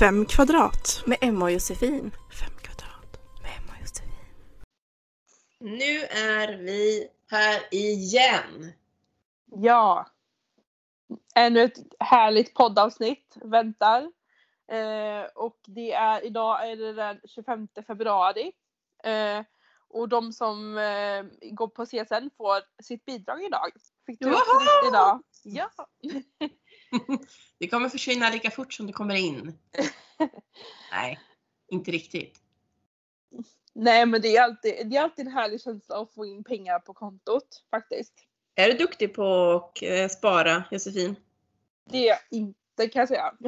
Fem kvadrat. Med Emma och Josefin. Fem kvadrat. Med Emma och Josefin. Nu är vi här igen. Ja. Ännu ett härligt poddavsnitt väntar. Eh, och det är, idag är det den 25 februari. Eh, och de som eh, går på CSN får sitt bidrag idag. Fick du ditt idag? Ja. Det kommer försvinna lika fort som det kommer in. Nej, inte riktigt. Nej men det är, alltid, det är alltid en härlig känsla att få in pengar på kontot faktiskt. Är du duktig på att eh, spara, Josefin? Det är jag inte kan jag säga.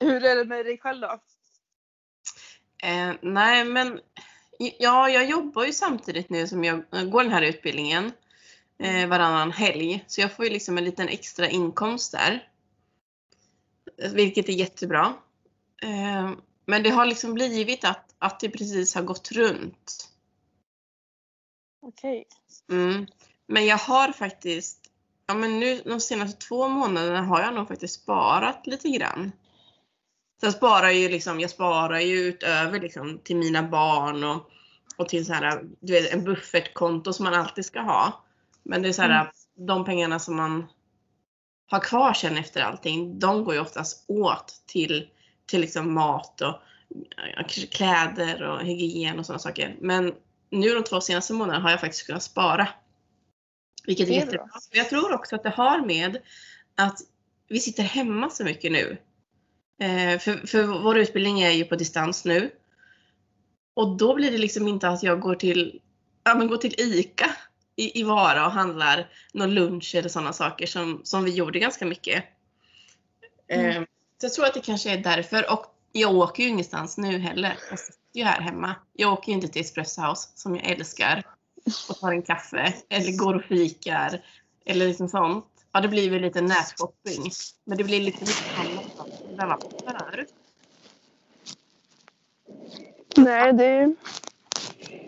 Hur är det med dig själv då? Eh, nej, men ja, jag jobbar ju samtidigt nu som jag går den här utbildningen eh, varannan helg. Så jag får ju liksom en liten extra inkomst där. Vilket är jättebra. Eh, men det har liksom blivit att, att det precis har gått runt. Okej. Mm. Men jag har faktiskt, ja men nu de senaste två månaderna har jag nog faktiskt sparat lite grann. Jag sparar ju liksom, jag sparar ju utöver liksom till mina barn och, och till så här, du vet, en buffertkonto som man alltid ska ha. Men det är så här, Mm. de pengarna som man har kvar sen efter allting, de går ju oftast åt till, till liksom mat och kläder och hygien och sådana saker. Men nu de två senaste månaderna har jag faktiskt kunnat spara. Vilket är är jättebra. bra. Jag tror också att det har med att vi sitter hemma så mycket nu. Eh, för, för vår utbildning är ju på distans nu. Och då blir det liksom inte att jag går till, ja, men går till ICA i, i Vara och handlar någon lunch eller sådana saker som, som vi gjorde ganska mycket. Eh, Mm. så jag tror att det kanske är därför. Och jag åker ju ingenstans nu heller. Jag sitter ju här hemma. Jag åker ju inte till Espresso House som jag älskar och tar en kaffe eller går och fikar eller liksom sånt. Ja, det blir väl lite nätshopping. Men det blir lite mycket det var förut. Nej det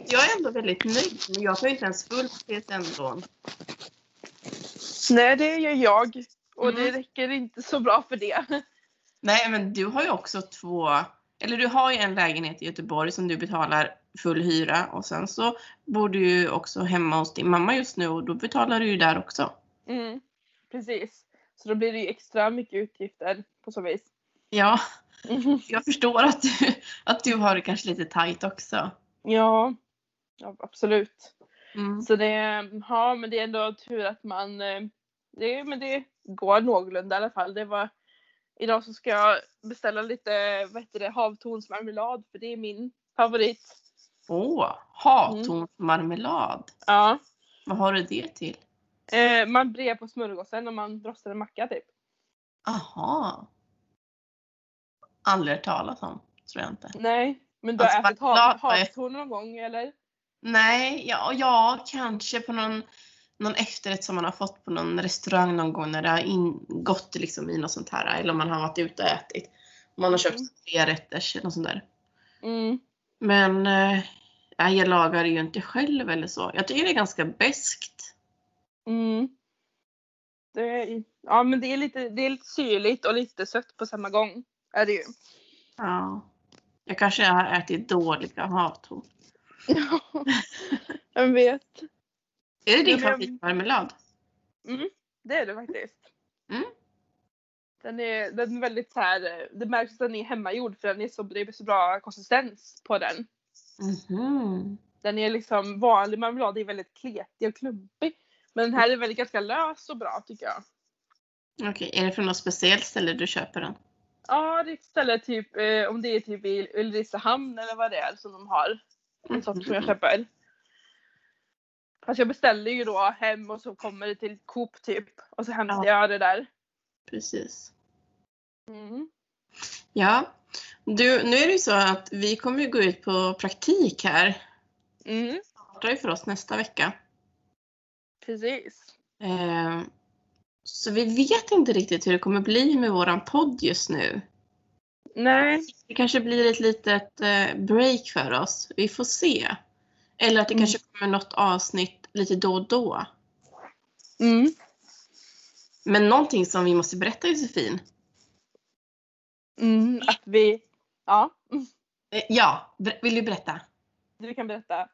Jag är ändå väldigt nöjd, men jag tar inte ens fullt CSN-lån. Nej det gör jag. Och det Mm. räcker inte så bra för det. Nej, men du har ju också två, eller du har ju en lägenhet i Göteborg som du betalar full hyra och sen så bor du ju också hemma hos din mamma just nu och då betalar du ju där också. Mm. Precis. Så då blir det ju extra mycket utgifter på så vis. Ja, jag förstår att du, att du har det kanske lite tajt också. Ja, ja absolut. Mm. Så det, ja men det är ändå tur att man, eh, det, men det går någorlunda i alla fall. Det var, idag så ska jag beställa lite, vad heter det, havtornsmarmelad för det är min favorit. Åh, havtornsmarmelad. Ja. Vad har du det till? Eh, man brer på smörgåsen och man rostar en macka typ. Aha. Aldrig hört talas om, tror jag inte. Nej, men du har Alltså, ätit hav, havtorn någon gång eller? Nej, ja, ja kanske på någon, någon efterrätt som man har fått på någon restaurang någon gång när det har ingått liksom i något sånt här. Eller om man har varit ute och ätit. Man har köpt Mm. tre rätters eller sånt där. Mm. Men eh, ja, jag lagar ju inte själv eller så. Jag tycker det är ganska beskt. Mm. Det, är- ja men det är, lite, det är lite syrligt och lite sött på samma gång. Är det ju. Ja. Jag kanske har ätit dåliga havtorn. Ja, jag vet. Är det din men- favoritmarmelad? Mm, det är det faktiskt. Mm. Den är, den är väldigt så här, det märks att den är hemmagjord för den är så, det är så bra konsistens på den. Mhm. Den är liksom, vanlig marmelad är väldigt kletig och klumpig. Men den här är väldigt ganska lös och bra tycker jag. Okej, är det från något speciellt ställe du köper den? Ja, det är ett ställe typ, eh, om det är typ i Ulricehamn eller vad det är som de har. En sort som jag köper. Fast jag beställer ju då hem och så kommer det till Coop typ. Och så hämtar jag det där. Precis. Mm. Ja, du, nu är det ju så att vi kommer ju gå ut på praktik här. Mm, Det startar ju för oss nästa vecka. Precis. Eh, så vi vet inte riktigt hur det kommer bli med våran podd just nu. Nej. Det kanske blir ett litet eh, break för oss. Vi får se. Eller att det Mm. kanske kommer något avsnitt lite då och då. Mm. Men någonting som vi måste berätta Josefin. Mm. Att vi, ja, Eh, Ja, vill du berätta? du kan berätta.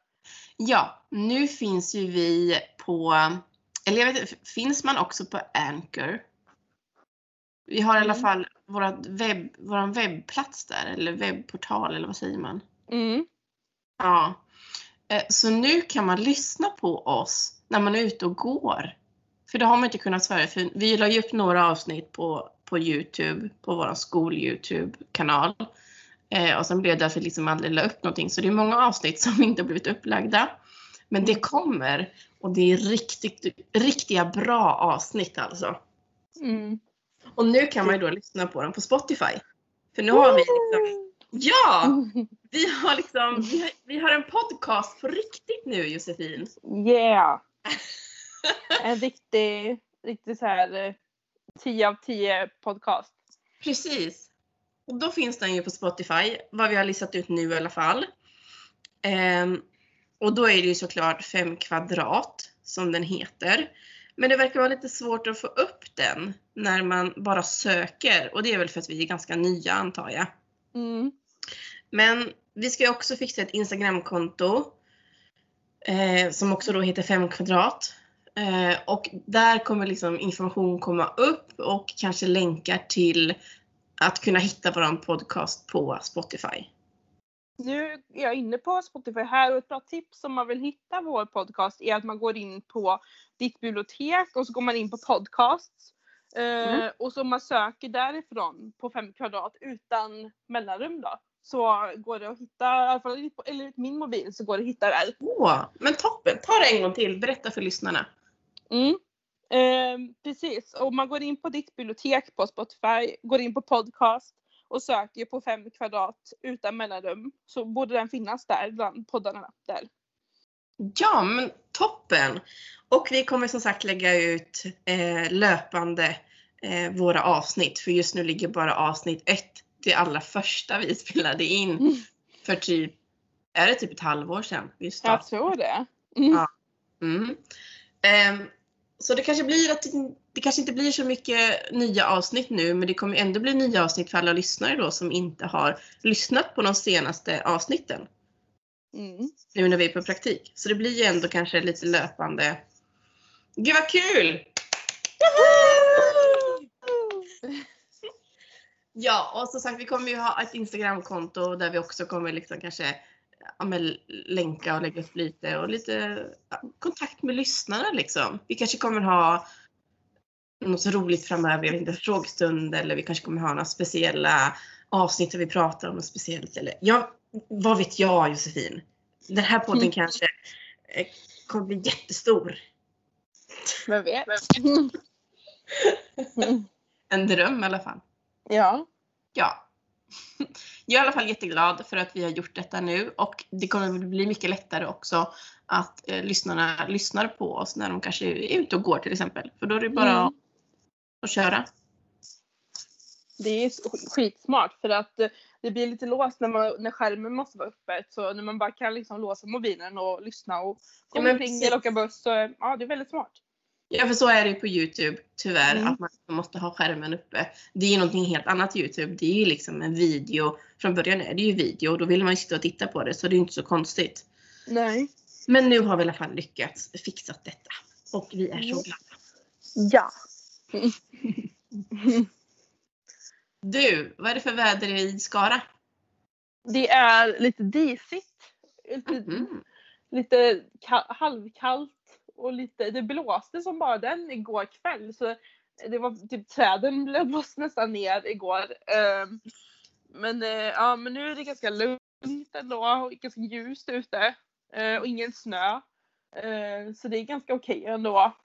Ja, nu finns ju vi på, eller jag vet inte, finns man också på Anchor? Vi har i alla Mm. fall vårat webb, våran webbplats där, eller webbportal, eller vad säger man? Mm. Ja. Eh, Så nu kan man lyssna på oss när man är ute och går. För det har man inte kunnat förut. För vi la ju upp några avsnitt på, på Youtube, på vår skol-Youtube-kanal. Eh, och sen blev det därför liksom aldrig la upp någonting. Så det är många avsnitt som inte har blivit upplagda. Men det kommer. Och det är riktigt, riktiga bra avsnitt alltså. Mm. Och nu kan man ju då lyssna på dem på Spotify. För nu har vi liksom, ja! Vi har liksom, vi har, vi har en podcast på riktigt nu Josefin. Yeah! En riktig, riktig så här eh, 10 av 10 podcast. Precis. Och då finns den ju på Spotify, vad vi har listat ut nu i alla fall. Ehm, och då är det ju såklart 5 kvadrat som den heter. Men det verkar vara lite svårt att få upp den när man bara söker och det är väl för att vi är ganska nya antar jag. Mm. Men vi ska ju också fixa ett Instagramkonto eh, som också då heter 5 kvadrat. Eh, och där kommer liksom information komma upp och kanske länkar till att kunna hitta våran podcast på Spotify. Nu är jag inne på Spotify här och ett bra tips om man vill hitta vår podcast är att man går in på ditt bibliotek och så går man in på podcasts. Eh, Mm. Och så man söker därifrån på 5 kvadrat utan mellanrum då. Så går det att hitta, i alla fall eller min mobil så går det att hitta där. Åh, men toppen! Ta det en gång till, berätta för lyssnarna. Mm. Eh, precis, och man går in på ditt bibliotek på Spotify, går in på podcast och söker på 5 kvadrat utan mellanrum. Så borde den finnas där bland poddarna där. Ja, men toppen! Och vi kommer som sagt lägga ut eh, löpande eh, våra avsnitt. För just nu ligger bara avsnitt ett, det allra första vi spelade in Mm. för typ, är det typ ett halvår sedan? vi Jag tror det. Ja. Mm. Ehm, så det kanske blir att det, kanske inte blir så mycket nya avsnitt nu, men det kommer ändå bli nya avsnitt för alla lyssnare då som inte har lyssnat på de senaste avsnitten Mm. nu när vi är på praktik. Så det blir ju ändå kanske lite löpande. Gud vad kul! Ja, och som sagt vi kommer ju ha ett Instagramkonto där vi också kommer liksom kanske ja, men, länka och lägga upp lite och lite ja, kontakt med lyssnarna liksom. Vi kanske kommer ha något roligt framöver, jag vet inte, frågestund eller vi kanske kommer ha några speciella avsnitt där vi pratar om något speciellt eller ja, vad vet jag Josefin? Den här podden Mm. kanske eh, kommer bli jättestor. Vem vet? En dröm i alla fall. ja. Ja. Jag är i alla fall jätteglad för att vi har gjort detta nu och det kommer bli mycket lättare också att eh, lyssnarna lyssnar på oss när de kanske är ute och går till exempel. För då är det bara Mm. att köra. Det är sk- skitsmart för att eh, det blir lite låst när, man, när skärmen måste vara öppet. Så när man bara kan liksom låsa mobilen och lyssna och Ja, komma men omkring eller åka buss. Så, ja, det är väldigt smart. Ja för så är det ju på Youtube tyvärr Mm. att man måste ha skärmen uppe. Det är ju någonting helt annat Youtube. Det är ju liksom en video. Från början är det ju video och då vill man ju sitta och titta på det så det är inte så konstigt. Nej. Men nu har vi i alla fall lyckats fixa detta och vi är så Mm. glada. Ja. Du, vad är det för väder i Skara? Det är lite disigt. Lite, Mm. lite ka- halvkallt och lite, det blåste som bara den igår kväll. Så det var typ träden blåste nästan ner igår. Ehm, Men, eh, ja, men nu är det ganska lugnt ändå och ganska ljust ute. eh, Och ingen snö. Eh, Så det är ganska okej ändå.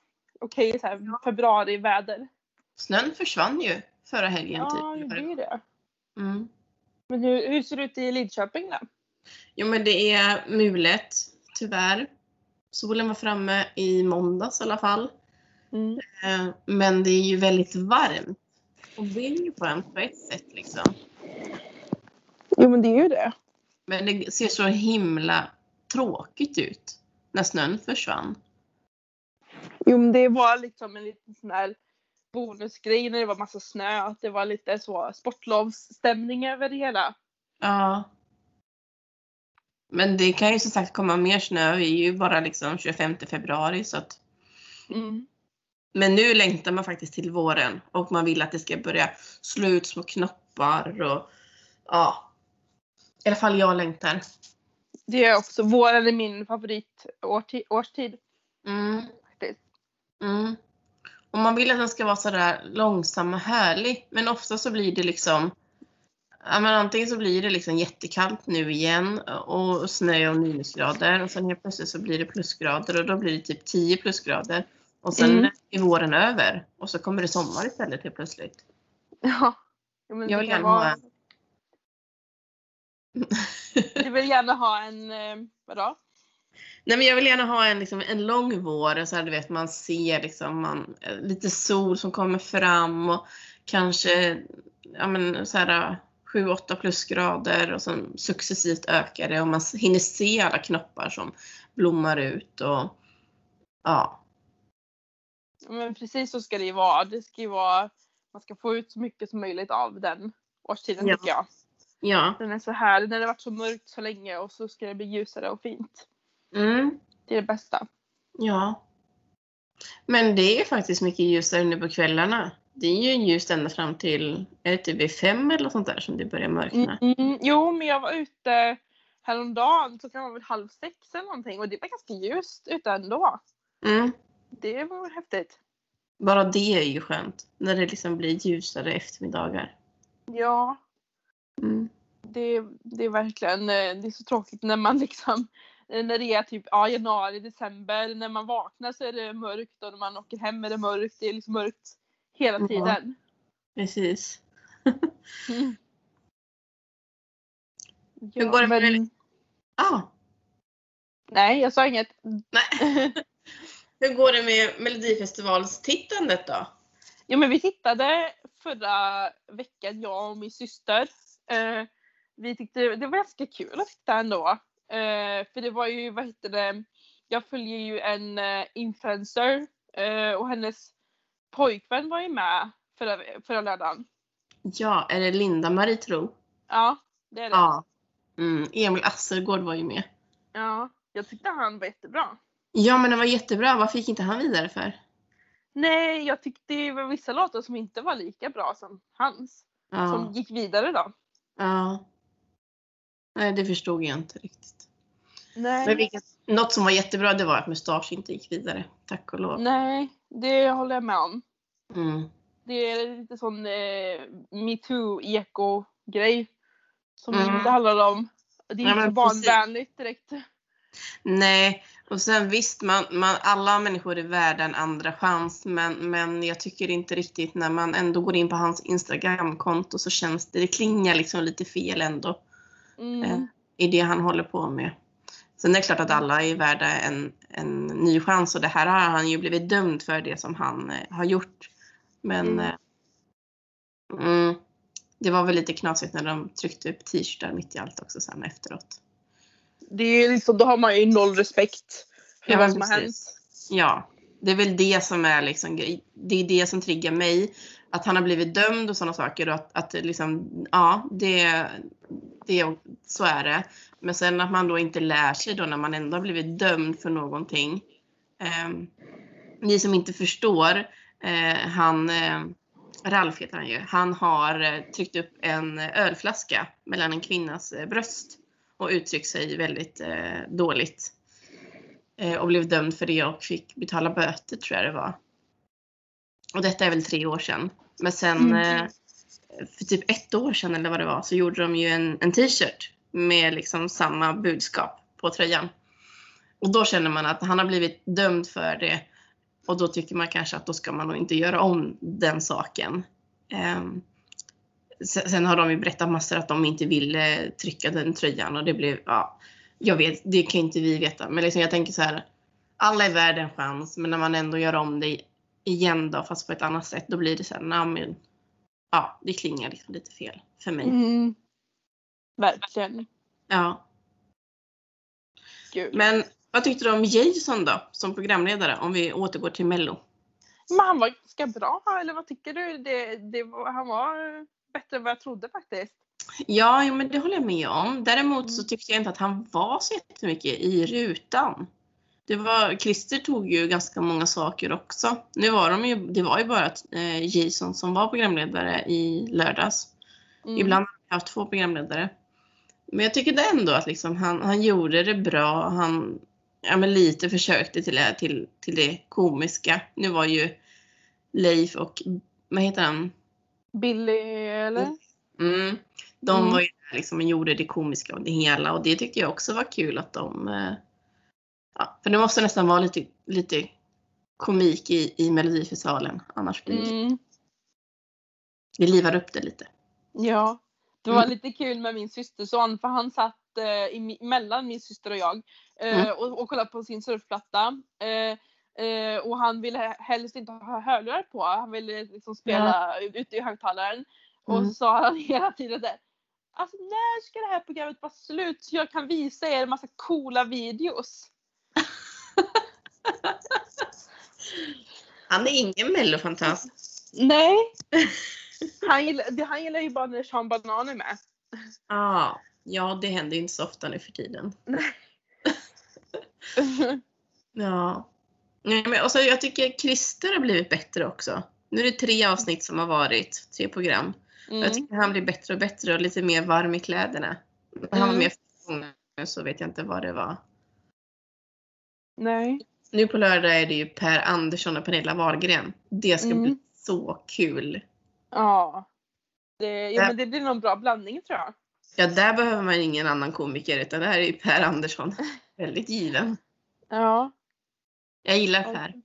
Okej så här februariväder. Snön försvann ju förra helgen. Ja, typ. det är det. Mm. Men hur, hur ser det ut i Lidköping då? Jo men det är mulet, tyvärr. Solen var framme i måndags i alla fall. Mm. Eh, Men det är ju väldigt varmt. Och det är ju skönt på ett sätt liksom. Jo men det är ju det. Men det ser så himla tråkigt ut när snön försvann. Jo men det var liksom en liten sån här bonusgrej när det var massa snö. Att det var lite så sportlovsstämning över det hela. Ja. Men det kan ju som sagt komma mer snö. Vi är ju bara liksom 25 februari så att Mm. Men nu längtar man faktiskt till våren och man vill att det ska börja slå ut små knoppar och ja. I alla fall jag längtar. Det är också, våren är min favoritårstid. Mm. Mm. Och man vill att den ska vara sådär långsam och härlig. Men ofta så blir det liksom Ja, men antingen så blir det liksom jättekallt nu igen och snö och minusgrader och sen helt plötsligt så blir det plusgrader och då blir det typ 10 plusgrader. Och sen Mm. är våren över och så kommer det sommar istället helt plötsligt. Ja. Men Jag vill gärna vara- ha en... Du vill gärna ha en, eh, vadå? Nej men jag vill gärna ha en, liksom, en lång vår, så här, du vet man ser liksom, man, eh, lite sol som kommer fram och kanske ja, men, så här, 7-8 plusgrader och sen successivt ökar det och man hinner se alla knoppar som blommar ut och ja. Men precis så ska det ju vara. Det ska ju vara, man ska få ut så mycket som möjligt av den årstiden Ja. tycker jag. Ja. Den är så här, när det har varit så mörkt så länge och så ska det bli ljusare och fint. Mm, Det är det bästa. ja. Men det är faktiskt mycket ljusare nu på kvällarna. Det är ju ljust ända fram till, är det typ vid fem eller sånt där som det börjar mörkna? Mm, jo, men jag var ute häromdagen så kan vara väl halv sex eller någonting och det var ganska ljust ute ändå. Mm. Det var häftigt. Bara det är ju skönt. När det liksom blir ljusare eftermiddagar. Ja, Mm. det, det är verkligen, eh, det är så tråkigt när man liksom eh, när det är typ ja, januari, december, när man vaknar så är det mörkt och när man åker hem är det mörkt. Det är liksom mörkt hela tiden. Precis. Mm. Hur går det med men, Ah, Nej, jag sa inget. nej. Hur går det med Melodifestivalstittandet då? Jo men vi tittade förra veckan, jag och min syster. Eh, vi tyckte det var ganska kul att titta ändå. Eh, för det var ju, vad heter det, jag följer ju en eh, influencer eh, och hennes pojkvän var ju med förra, förra lördagen. Ja, är det Linda-Marie Tro? Ja, det är det. Ja. Mm, Emil Assergård var ju med. Ja, jag tyckte han var jättebra. Ja, men det var jättebra. Vad fick inte han vidare för? Nej, jag tyckte det var vissa låtar som inte var lika bra som hans. Ja. Som gick vidare då. ja. Nej, det förstod jag inte riktigt. Nej. Men vilket, något som var jättebra det var att Mustasch inte gick vidare. Tack och lov. Nej, det håller jag med om. Mm. Det är lite sån eh, metoo-eko-grej. Som Mm. inte handlar om, det är Ja, inte barnvänligt direkt. Nej, och sen visst, man, man, alla människor är värda en andra chans, men, men jag tycker inte riktigt när man ändå går in på hans Instagramkonto så känns det, det klingar liksom lite fel ändå Mm. Eh. i det han håller på med. Sen är det klart att alla är värda en, en ny chans och det här har han ju blivit dömd för det som han eh, har gjort. Men Mm. eh, mm, det var väl lite knasigt när de tryckte upp t-shirtar mitt i allt också sen efteråt. Det är liksom, då har man ju noll respekt för Ja, vad som har precis. hänt. Ja, det är väl det som är liksom, det är det som triggar mig. Att han har blivit dömd och sådana saker och att, att liksom, ja, det, det, så är det. Men sen att man då inte lär sig då när man ändå har blivit dömd för någonting. Eh, ni som inte förstår, han, eh, Ralf heter han ju, han har eh, tryckt upp en ölflaska mellan en kvinnas eh, bröst och uttryckt sig väldigt eh, dåligt. Eh, och blev dömd för det och fick betala böter tror jag det var. Och detta är väl tre år sedan. Men sen Mm. eh, för typ ett år sedan eller vad det var så gjorde de ju en, en t-shirt med liksom samma budskap på tröjan. Och då känner man att han har blivit dömd för det och då tycker man kanske att då ska man nog inte göra om den saken. Ehm, sen, har de ju berättat massor att de inte ville trycka den tröjan och det blev, ja, jag vet, det kan inte vi veta. Men liksom jag tänker så här, alla är värda en chans men när man ändå gör om det igen då fast på ett annat sätt då blir det så här, nej, men, ja det klingar liksom lite fel för mig. Mm. Verkligen. Ja. Gud. Men Vad tyckte du om Jason då, som programledare? Om vi återgår till Mello. Men han var ganska bra, eller vad tycker du? Det, det han var bättre än vad jag trodde faktiskt. Ja, jo, men det håller jag med om. Däremot så Mm. tyckte jag inte att han var så jättemycket i rutan. Det var, Christer tog ju ganska många saker också. Nu var de ju, det var ju bara eh, Jason som var programledare i lördags. Mm. Ibland har vi haft två programledare. Men jag tycker det ändå att liksom han, han gjorde det bra. Han ja, men lite försökte till, det- till, till det komiska. Nu var ju Leif och, vad heter han? Billy eller? Mm. De Mm. var ju där liksom och gjorde det komiska och det hela och det tycker jag också var kul att de eh, ja, För det måste nästan vara lite, lite komik i, i Melodifestivalen annars blir Mm. det livar upp det lite. Ja. Det var Mm. lite kul med min systerson för han satt eh, i, mellan min syster och jag eh, Mm. och, och kollade på sin surfplatta. Eh, eh, och han ville helst inte ha hörlurar på. Han ville liksom spela ute i högtalaren. Och Mm. så sa han hela tiden där. Alltså när ska det här programmet vara slut så jag kan visa er en massa coola videos? Han är ingen mellofantast. Nej. Han gillar, han gillar ju bara när Sean Banan är med. Ah, ja, det händer ju inte så ofta nu för tiden. Ja. Nej, men också, jag tycker Christer har blivit bättre också. Nu är det tre avsnitt som har varit, tre program. Jag Mm. tycker han blir bättre och bättre och lite mer varm i kläderna. Han var Mm. med förra så vet jag inte vad det var. Nej. Nu på lördag är det ju Per Andersson och Pernilla Wahlgren. Det ska Mm. bli så kul. Ja. Det, ja men det blir någon bra blandning tror jag. Ja, där behöver man ingen annan komiker utan det här är Per Andersson. Väldigt given. Ja. Jag gillar Per.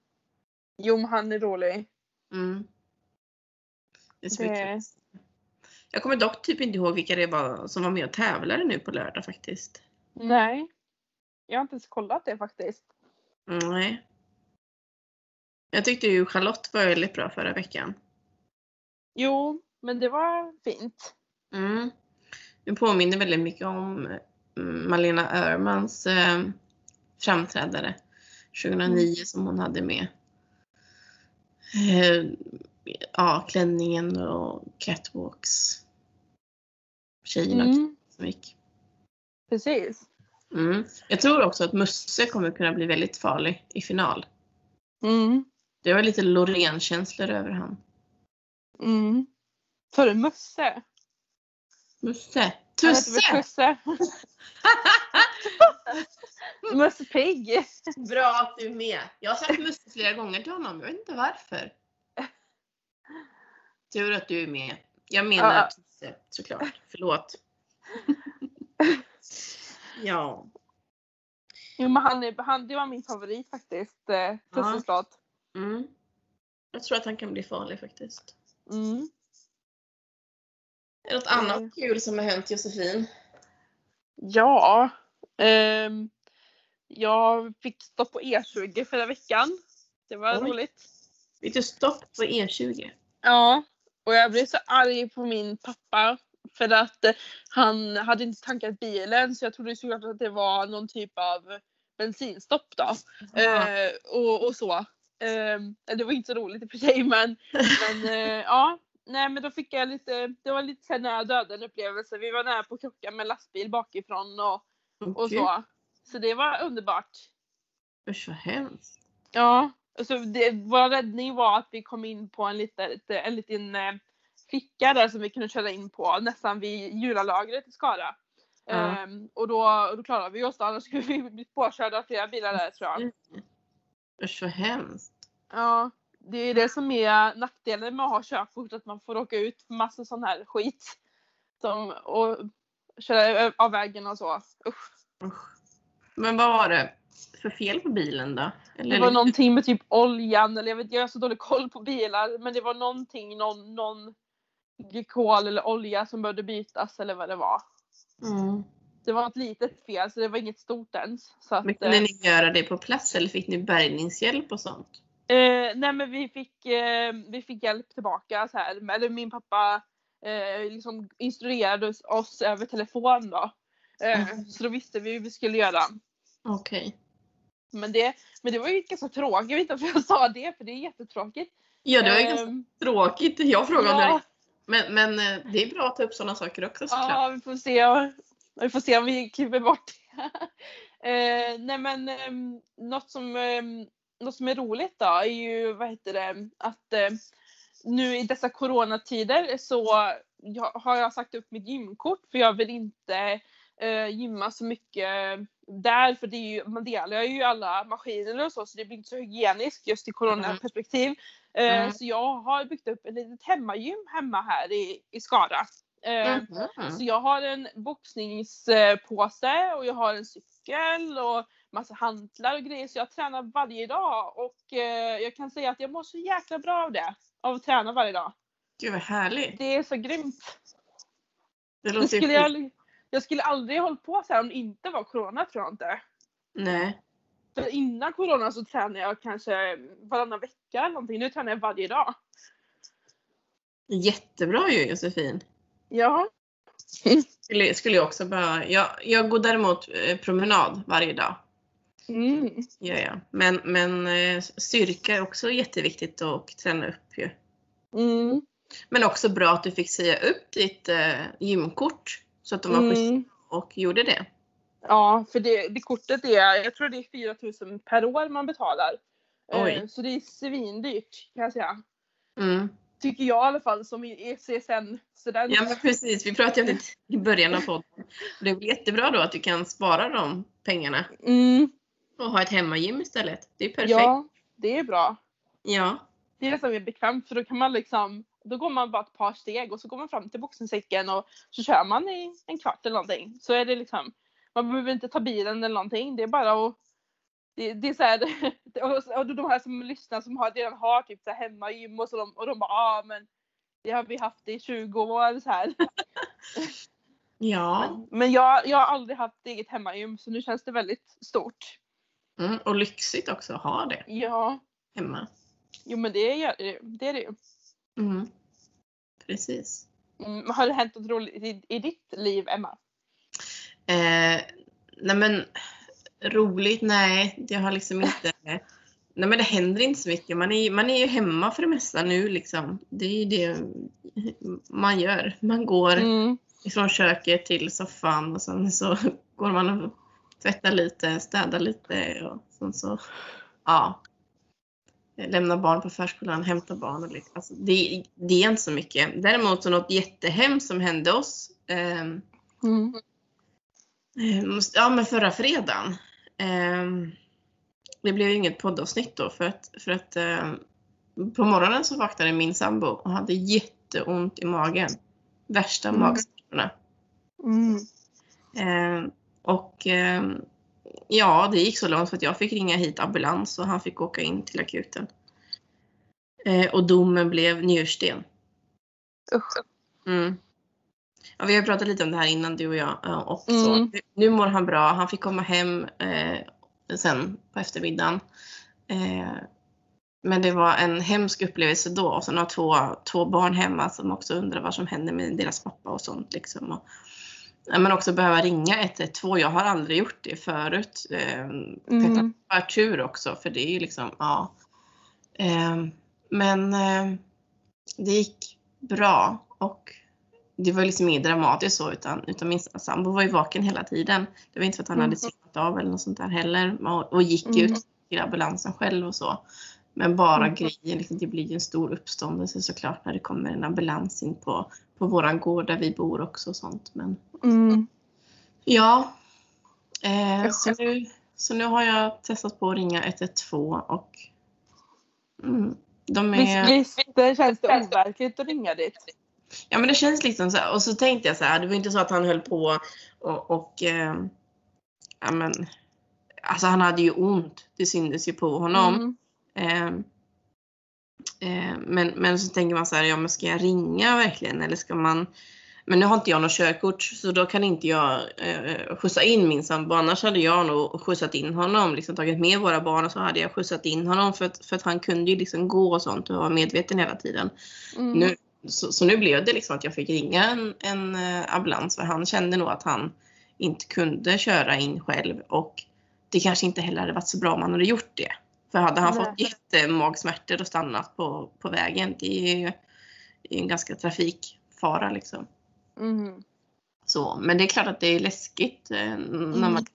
Jo men han är rolig. Mm. Det är så Det- mycket. Jag kommer dock typ inte ihåg vilka det var som var med och tävlade nu på lördag faktiskt. Nej. Jag har inte ens kollat det faktiskt. Nej. Jag tyckte ju Charlotte var väldigt bra förra veckan. Jo, men det var fint. Mm. Det påminner väldigt mycket om mm, Malena Öhrmans eh, framträdare 2009 som hon hade med. Eh, ja, klänningen och catwalks. Tjejerna Mm, som gick. precis. Mm. Jag tror också att Musse kommer kunna bli väldigt farlig i final. Mm, Det var lite Loreen-känslor över han. Mm. Sa du Musse? Musse! Tusse! Tusse? Musse Pigg. Bra att du är med. Jag har sagt Musse flera gånger till honom. Jag vet inte varför. Tur att du är med. Jag menar Ja. Tusse såklart. Förlåt. ja. Jo men han, är, han, det var min favorit faktiskt. Eh, Tusses låt. Mm. Jag tror att han kan bli farlig faktiskt. Mm. Är det något Mm. annat kul som har hänt Josefin? Ja. ehm, jag fick stopp på E20 förra veckan. Det var Oj. roligt. Fick du stopp på E E20? Ja. Och jag blev så arg på min pappa. För att eh, han hade inte tankat bilen så jag trodde såklart att det var någon typ av bensinstopp då. Eh, och, och så. Eh, det var inte så roligt i och för sig men, men eh, ja. Nej men då fick jag lite, det var lite så nära döden upplevelse. Vi var nära på att krocka med lastbil bakifrån och, och Okej. så. Så det var underbart. Usch vad hemskt. Ja. Alltså det, vår räddning var att vi kom in på en liten, en liten eh, ficka där som vi kunde köra in på nästan vid julalagret i Skara. Ja. Ehm, och då, då klarade vi oss då, annars skulle vi blivit påkörda av flera bilar där tror jag. Usch vad hemskt. Ja, det är det som är nackdelen med att ha körkort, att man får åka ut för massa sån här skit. Som, och köra av vägen och så. Usch. Usch. Men vad var det för fel på bilen då? Eller Det var någonting med typ oljan eller jag vet jag har så dålig koll på bilar men det var någonting, någon, någon glykol eller olja som behövde bytas eller vad det var. Mm. Det var ett litet fel så det var inget stort ens. Så att, Men kunde eh, ni göra det på plats eller fick ni bärgningshjälp och sånt? Eh, nej men vi fick, eh, vi fick hjälp tillbaka så här. Eller min pappa eh, liksom instruerade oss, över telefon då. Eh, Mm. Så då visste vi hur vi skulle göra. Okej. Men det, men det var ju ganska tråkigt, jag vet inte varför jag sa det för det är jättetråkigt. Ja, det var ju ganska Ehm, tråkigt. Jag frågade ja. Men, men eh, det är bra att ta upp sådana saker också såklart. ja, vi får se. Vi får se om vi klipper bort det. eh, nej men um, något som, ehm, något som är roligt då är ju vad heter det att eh, nu i dessa coronatider så jag, har jag sagt upp mitt gymkort för jag vill inte eh, gymma så mycket där för det är ju, man delar ju alla maskiner och så så det blir inte så hygieniskt just i coronaperspektiv. Eh, Mm. Så jag har byggt upp ett litet hemmagym hemma här i, i Skara. Eh, Mhm. så jag har en boxningspåse och jag har en cykel och massa hantlar och grejer så jag tränar varje dag och eh, jag kan säga att jag mår så jäkla bra av det. Av att träna varje dag. Gud vad härligt. Det är så grymt. Det Det låter skulle ju jag, jag... skulle aldrig hållit på så här om det inte var corona tror jag inte. Nej. För innan corona så tränade jag kanske varannan vecka eller någonting. Nu tränar jag varje dag. Jättebra ju Josefin. Ja. Skulle, skulle jag också behöva. Jag, jag går däremot eh, promenad varje dag. Mm. Gör jag. Men, men eh, styrka är också jätteviktigt att träna upp ju. Mm. Men också bra att du fick säga upp ditt eh, gymkort så att de var Mm. och gjorde det. Ja, för det, det kortet är, jag tror det är 4000 per år man betalar. Oj. Eh, Så det är svindyrt kan jag säga. Mm. Tycker jag i alla fall som E CSN-student. Ja men precis, vi pratade om det i början av podden. Det är väl jättebra då att du kan spara de pengarna Mm, och ha ett hemmagym istället. Det är perfekt. ja, det är bra. Ja. Det är nästan mer bekvämt för då kan man liksom, då går man bara ett par steg och så går man fram till boxningssäcken och så kör man i en kvart eller någonting. Så är det liksom, man behöver inte ta bilen eller någonting. Det är bara att det, det är så här, och, de här som lyssnar som har, redan har typ så här hemmagym och så de, och de bara ah, men det har vi haft i 20 år så här. Ja. Men jag, jag har aldrig haft eget hemmagym så nu känns det väldigt stort. Mm. Och lyxigt också att ha det Ja, hemma. jo men det är det, är det ju. Mm. Precis. Mm, har det hänt något roligt i, i ditt liv Emma? Eh, nej men roligt, nej det har liksom inte Nej men det händer inte så mycket. Man är, man är ju hemma för det mesta nu liksom. Det är ju det man gör. Man går Mm. ifrån köket till soffan och sen så går man och tvättar lite, städar lite och sen så ja. Lämnar barn på förskolan, hämtar barn och lite. Alltså, det, det är inte så mycket. Däremot så något jättehemskt som hände oss ehm, Mm. Eh, Ja men förra fredagen. Ehm, Det blev ju inget poddavsnitt då för att, för att ehm, på morgonen så vaknade min sambo och hade jätteont i magen. Värsta Mm. magsmärtorna. Mm. Ehm, Och ehm, ja, det gick så långt för att jag fick ringa hit ambulans och han fick åka in till akuten. Eh, Och domen blev njursten. Usch. Mm. Ja, vi har pratat lite om det här innan du och jag ja, och så. Mm. Nu mår han bra. Han fick komma hem eh, sen på eftermiddagen. Eh, men det var en hemsk upplevelse då. Och sen har två, två barn hemma som också undrar vad som händer med deras pappa och sånt. Liksom. Och, men också behöva ringa 112. Jag har aldrig gjort det förut. Eh, Mm. Petra tur också för det är ju liksom, ja. Eh, men eh, det gick bra och det var liksom inget dramatiskt så utan, utan min sambo var ju vaken hela tiden. Det var inte för att han Mm. hade somnat av eller något sånt där heller och, och gick Mm. ut till ambulansen själv och så. Men bara Mm. grejen, liksom, det blir ju en stor uppståndelse såklart när det kommer en ambulans in på, på våran gård där vi bor också och sånt. Men Mm. ja, eh, så, nu, så nu har jag testat på att ringa 112 och mm, de är... Visst, visst känns det overkligt att ringa dit? Ja men det känns liksom så här. Och så tänkte jag så här, det var inte så att han höll på och, och eh, ja men, alltså han hade ju ont. Det syntes ju på honom. Mm. Eh, eh, men, men så tänker man så här, ja men ska jag ringa verkligen eller ska man men nu har inte jag något körkort så då kan inte jag eh, skjutsa in min sambo. Annars hade jag nog skjutsat in honom, liksom tagit med våra barn och så hade jag skjutsat in honom för att, för att han kunde ju liksom gå och sånt och vara medveten hela tiden. Mm. Nu, så, så nu blev det liksom att jag fick ringa en, en eh, ambulans för han kände nog att han inte kunde köra in själv och det kanske inte heller hade varit så bra om han hade gjort det. För hade han Nej. fått jättemagsmärtor och stannat på, på vägen, det är ju det är en ganska trafikfara liksom. Mhm. Så, men det är klart att det är läskigt eh, när, Mm. man,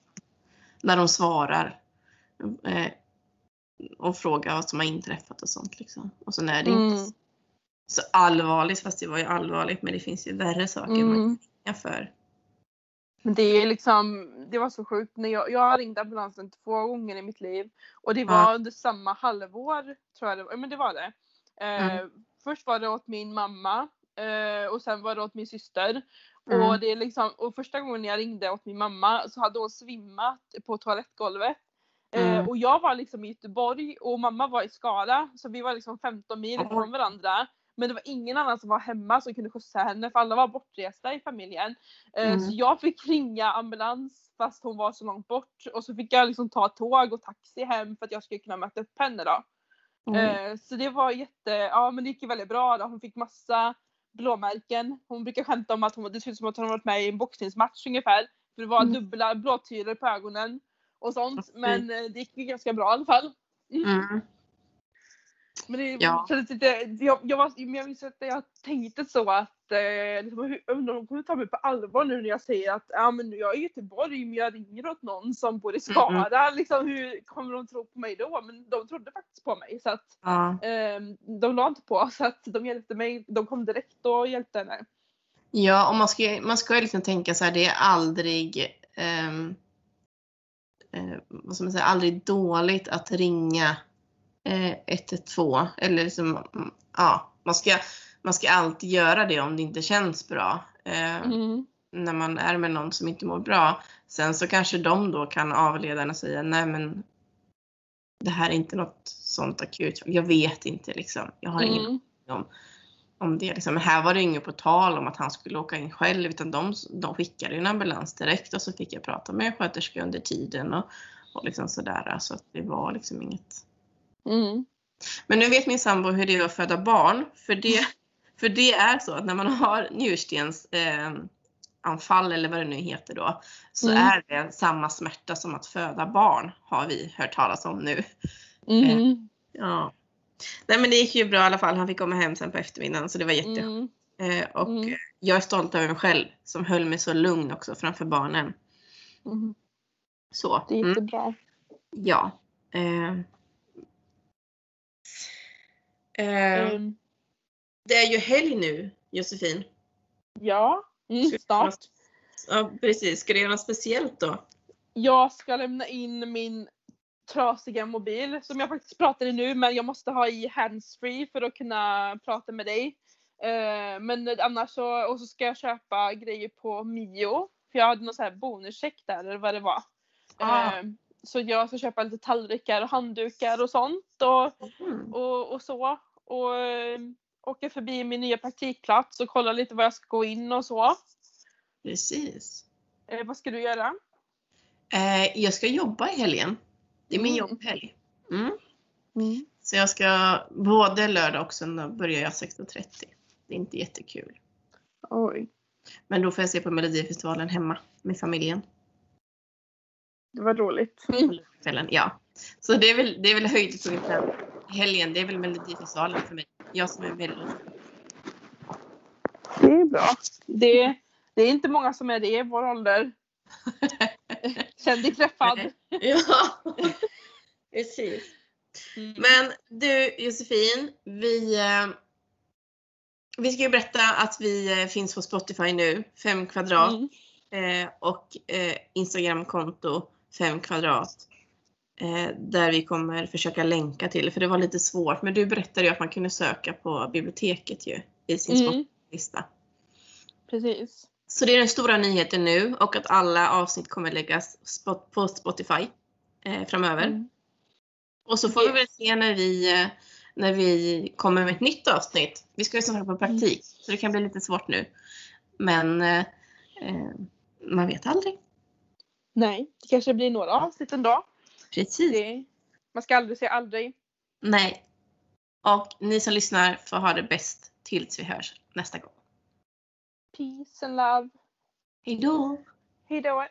när de svarar eh, och frågar vad som har inträffat och sånt. Liksom. Och så är det inte Mm. Så allvarligt, fast det var ju allvarligt, men det finns ju värre saker man Mm. kan ringa för. Men det är liksom, det var så sjukt. När jag, jag har ringt ambulansen två gånger i mitt liv. Och det var Ja. under samma halvår, tror jag det var. Men det var det. Eh, Mm. Först var det åt min mamma. Eh, och sen var det åt min syster. Mm. Och, det är liksom, och första gången jag ringde åt min mamma så hade hon svimmat på toalettgolvet. Eh, Mm. och jag var liksom i Göteborg och mamma var i Skara. Så vi var liksom 15 mil ifrån varandra. Men det var ingen annan som var hemma som kunde skjutsa henne för alla var bortresta i familjen. Eh, Mm. Så jag fick ringa ambulans fast hon var så långt bort. Och så fick jag liksom ta tåg och taxi hem för att jag skulle kunna möta upp henne då. Mm. Så det var jätte, ja men det gick ju väldigt bra då. Hon fick massa blåmärken. Hon brukar skämta om att hon, det ser ut som att hon varit med i en boxningsmatch ungefär. För det var Mm. dubbla blåtyror på ögonen och sånt. Men eh, det gick ju ganska bra i alla fall. Mm. Men det Ja. kändes lite, jag, jag, var, men jag minns att jag tänkte så att eh, liksom, hur- undrar om de kommer ta mig på allvar nu när jag säger att ja, men jag är i Göteborg men jag ringer åt någon som bor i Skara. Liksom, hur kommer de tro på mig då? Men de trodde faktiskt på mig så att Ja. eh, de la inte på så att de hjälpte mig. De kom direkt och hjälpte henne. Ja, och man ska, man ska ju liksom tänka så här, det är aldrig, ehm, eh, vad ska man säga, aldrig dåligt att ringa eh, 112. Eller liksom, ja, man ska, man ska alltid göra det om det inte känns bra. Eh, Mm. När man är med någon som inte mår bra. Sen så kanske de då kan avleda en och säga, nej men det här är inte något sånt akut. Jag vet inte liksom. Jag har ingen Mm. om, om det. Liksom. Men här var det inget på tal om att han skulle åka in själv utan de, de skickade en ambulans direkt och så fick jag prata med en sköterska under tiden och, och liksom sådär. Så att det var liksom inget. Mm. Men nu vet min sambo hur det är att föda barn. För det, för det är så att när man har njurstens eh, anfall eller vad det nu heter då. Så Mm. är det samma smärta som att föda barn har vi hört talas om nu. Mm. Ja. Nej men det gick ju bra i alla fall. Han fick komma hem sen på eftermiddagen så det var jätteskönt. Mm. Eh, och Mm. eh, jag är stolt över mig själv som höll mig så lugn också framför barnen. Mm. Så. Det är Mm, jättebra. ja. Eh. Eh, Mm. det är ju helg nu Josefin. Ja, mm, snart. Ja precis. Ska du göra något speciellt då? Jag ska lämna in min trasiga mobil som jag faktiskt pratar i nu men jag måste ha i handsfree för att kunna prata med dig. Eh, men annars så, och så ska jag köpa grejer på Mio. För jag hade någon sån här bonuscheck där eller vad det var. Ah. Eh, så jag ska köpa lite tallrikar och handdukar och sånt och, Mm. och, och så. Och eh, åka förbi min nya praktikplats och kolla lite var jag ska gå in och så. Precis. Eh, vad ska du göra? Eh, jag ska jobba i helgen. Det är min Mm. jobbhelg. Mm. Så jag ska både lördag och söndag börjar jag 16.30. Det är inte jättekul. Oj, Men då får jag se på Melodifestivalen hemma med familjen. det var roligt. kvällen. Ja. Så det är väl, det är väl höjdpunkten. Helgen, det är väl Melodifestivalen för mig. Jag som är mello. Det är bra. Det, det är inte många som är det i vår ålder. Känn dig träffad. Ja, precis. Mm. Men du Josefin, vi, eh, vi ska ju berätta att vi eh, finns på Spotify nu, 5 kvadrat. Mm. Eh, och Instagramkonto 5 kvadrat. Eh, där vi kommer försöka länka till, för det var lite svårt. Men du berättade ju att man kunde söka på biblioteket ju i sin Mm. Spotify-lista. Precis. Så det är den stora nyheten nu och att alla avsnitt kommer läggas på Spotify eh, framöver. Mm. Och så får vi Yes. väl se när vi, eh, när vi kommer med ett nytt avsnitt. Vi ska ju som sagt på praktik så det kan bli lite svårt nu. Men eh, man vet aldrig. Nej, det kanske blir några avsnitt ändå. Precis. Det, man ska aldrig säga aldrig. Nej. Och ni som lyssnar får ha det bäst tills vi hörs nästa gång. Peace and love. Hejdå! Hejdå.